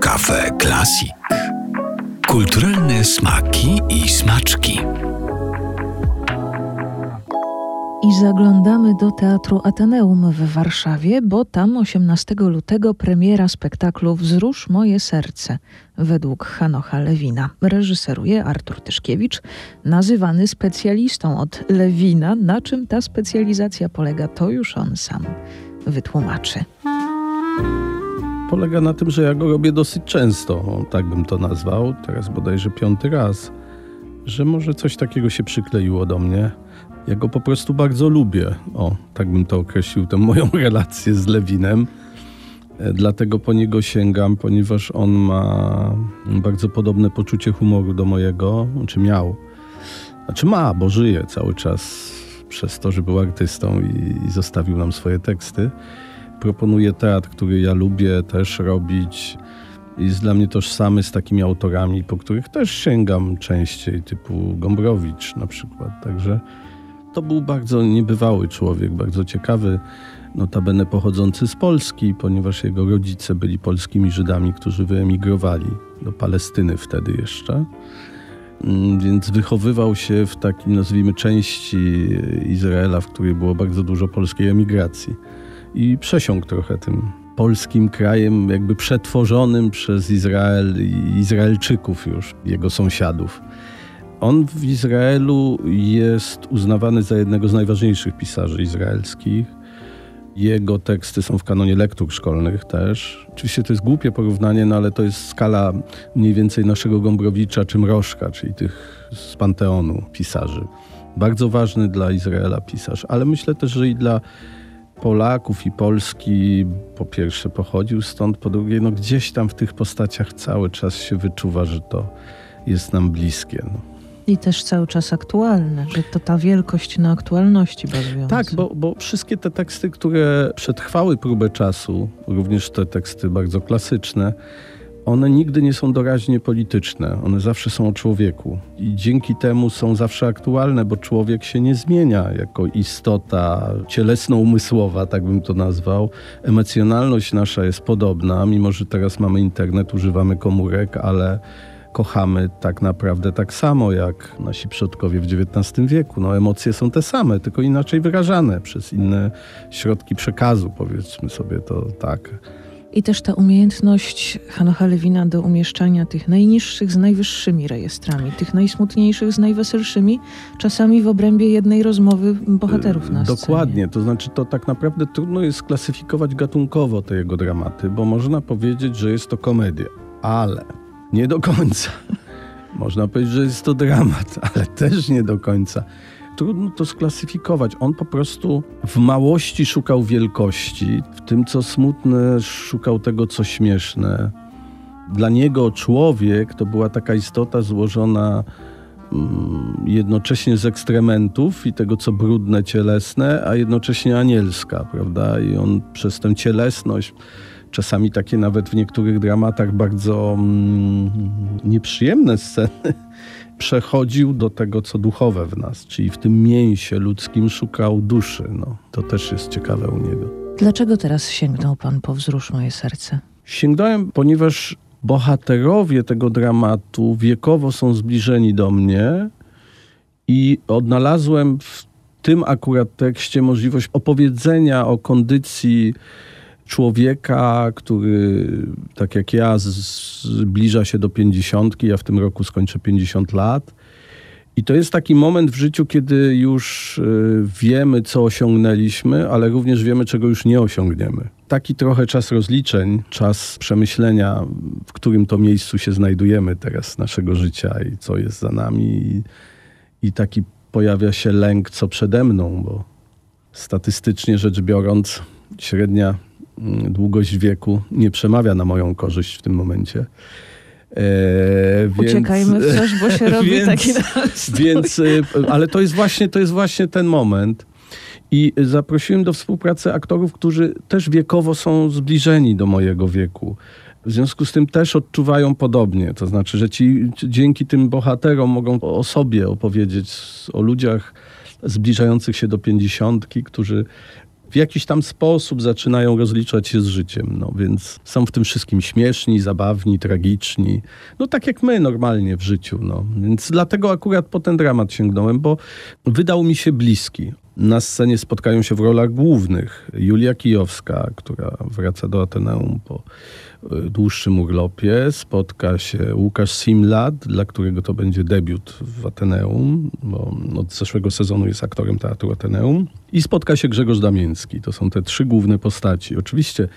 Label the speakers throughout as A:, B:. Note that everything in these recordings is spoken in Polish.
A: Kafe Klasik. Kulturalne smaki i smaczki.
B: I zaglądamy do Teatru Ateneum w Warszawie, bo tam 18 lutego premiera spektaklu Wzrusz moje serce według Hanocha Lewina. Reżyseruje Artur Tyszkiewicz, nazywany specjalistą od Lewina. Na czym ta specjalizacja polega, to już on sam wytłumaczy.
C: Polega na tym, że ja go robię dosyć często, tak bym to nazwał, teraz bodajże piąty raz, że może coś takiego się przykleiło do mnie. Ja go po prostu bardzo lubię. O, tak bym to określił, tę moją relację z Lewinem. E, dlatego po niego sięgam, ponieważ on ma bardzo podobne poczucie humoru do mojego, czy miał. Znaczy ma, bo żyje cały czas przez to, że był artystą i, i zostawił nam swoje teksty. Proponuje teatr, który ja lubię też robić. Jest dla mnie tożsamy z takimi autorami, po których też sięgam częściej, typu Gombrowicz na przykład. Także to był bardzo niebywały człowiek, bardzo ciekawy, notabene pochodzący z Polski, ponieważ jego rodzice byli polskimi Żydami, którzy wyemigrowali do Palestyny wtedy jeszcze. Mm, więc wychowywał się w takim, nazwijmy, części Izraela, w której było bardzo dużo polskiej emigracji. I przesiąkł trochę tym polskim krajem, jakby przetworzonym przez Izrael i Izraelczyków już, jego sąsiadów. On w Izraelu jest uznawany za jednego z najważniejszych pisarzy izraelskich. Jego teksty są w kanonie lektur szkolnych też. Oczywiście to jest głupie porównanie, no ale to jest skala mniej więcej naszego Gombrowicza czy Mrożka, czyli tych z panteonu pisarzy. Bardzo ważny dla Izraela pisarz, ale myślę też, że i dla Polaków i Polski po pierwsze pochodził stąd, po drugie no gdzieś tam w tych postaciach cały czas się wyczuwa, że to jest nam bliskie. No.
B: I też cały czas aktualne, że to ta wielkość na aktualności bazująca.
C: Tak, bo, bo wszystkie te teksty, które przetrwały próbę czasu, również te teksty bardzo klasyczne, one nigdy nie są doraźnie polityczne. One zawsze są o człowieku. I dzięki temu są zawsze aktualne, bo człowiek się nie zmienia jako istota cielesno-umysłowa, tak bym to nazwał. Emocjonalność nasza jest podobna, mimo że teraz mamy internet, używamy komórek, ale kochamy tak naprawdę tak samo jak nasi przodkowie w XIX wieku. No, emocje są te same, tylko inaczej wyrażane przez inne środki przekazu, powiedzmy sobie to tak.
B: I też ta umiejętność Hanocha Lewina do umieszczania tych najniższych z najwyższymi rejestrami, tych najsmutniejszych z najweselszymi, czasami w obrębie jednej rozmowy bohaterów na
C: scenie. Dokładnie, to znaczy to tak naprawdę trudno jest sklasyfikować gatunkowo te jego dramaty, bo można powiedzieć, że jest to komedia, ale nie do końca. Można powiedzieć, że jest to dramat, ale też nie do końca. Trudno to sklasyfikować. On po prostu w małości szukał wielkości, w tym co smutne szukał tego, co śmieszne. Dla niego człowiek to była taka istota złożona mm, jednocześnie z ekstrementów i tego, co brudne, cielesne, a jednocześnie anielska, prawda? I on przez tę cielesność czasami takie nawet w niektórych dramatach bardzo mm, nieprzyjemne sceny, przechodził do tego, co duchowe w nas, czyli w tym mięsie ludzkim szukał duszy. No, to też jest ciekawe u niego.
B: Dlaczego teraz sięgnął pan po wzrusz moje serce?
C: Sięgnąłem, ponieważ bohaterowie tego dramatu wiekowo są zbliżeni do mnie i odnalazłem w tym akurat tekście możliwość opowiedzenia o kondycji człowieka, który tak jak ja zbliża się do pięćdziesiątki, ja w tym roku skończę 50 lat. I to jest taki moment w życiu, kiedy już y, wiemy, co osiągnęliśmy, ale również wiemy, czego już nie osiągniemy. Taki trochę czas rozliczeń, czas przemyślenia, w którym to miejscu się znajdujemy teraz naszego życia i co jest za nami. I, taki pojawia się lęk, co przede mną, bo statystycznie rzecz biorąc, średnia długość wieku nie przemawia na moją korzyść w tym momencie.
B: E, więc, Uciekajmy w coś, bo się robi więc, taki
C: Więc, y, ale to jest, właśnie, to jest właśnie ten moment. I zaprosiłem do współpracy aktorów, którzy też wiekowo są zbliżeni do mojego wieku. W związku z tym też odczuwają podobnie. To znaczy, że ci dzięki tym bohaterom mogą o sobie opowiedzieć, o ludziach zbliżających się do pięćdziesiątki, którzy w jakiś tam sposób zaczynają rozliczać się z życiem. No więc są w tym wszystkim śmieszni, zabawni, tragiczni. No tak jak my normalnie w życiu. No. Więc dlatego akurat po ten dramat sięgnąłem, bo wydał mi się bliski. Na scenie spotkają się w rolach głównych Julia Kijowska, która wraca do Ateneum po y, dłuższym urlopie. Spotka się Łukasz Simlad, dla którego to będzie debiut w Ateneum, bo od zeszłego sezonu jest aktorem Teatru Ateneum. I spotka się Grzegorz Damiński. To są te trzy główne postaci. Oczywiście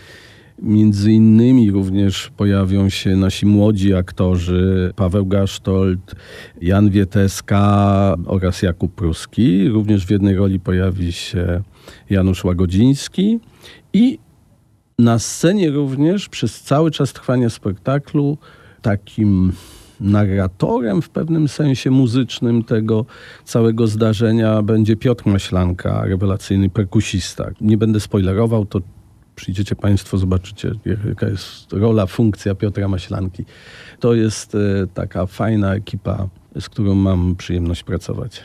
C: Między innymi również pojawią się nasi młodzi aktorzy Paweł Gasztold, Jan Wieteska oraz Jakub Pruski. Również w jednej roli pojawi się Janusz Łagodziński i na scenie również przez cały czas trwania spektaklu takim narratorem w pewnym sensie muzycznym tego całego zdarzenia będzie Piotr Maślanka, rewelacyjny perkusista. Nie będę spoilerował, to przyjdziecie Państwo, zobaczycie, jaka jest rola, funkcja Piotra Maślanki. To jest e, taka fajna ekipa, z którą mam przyjemność pracować.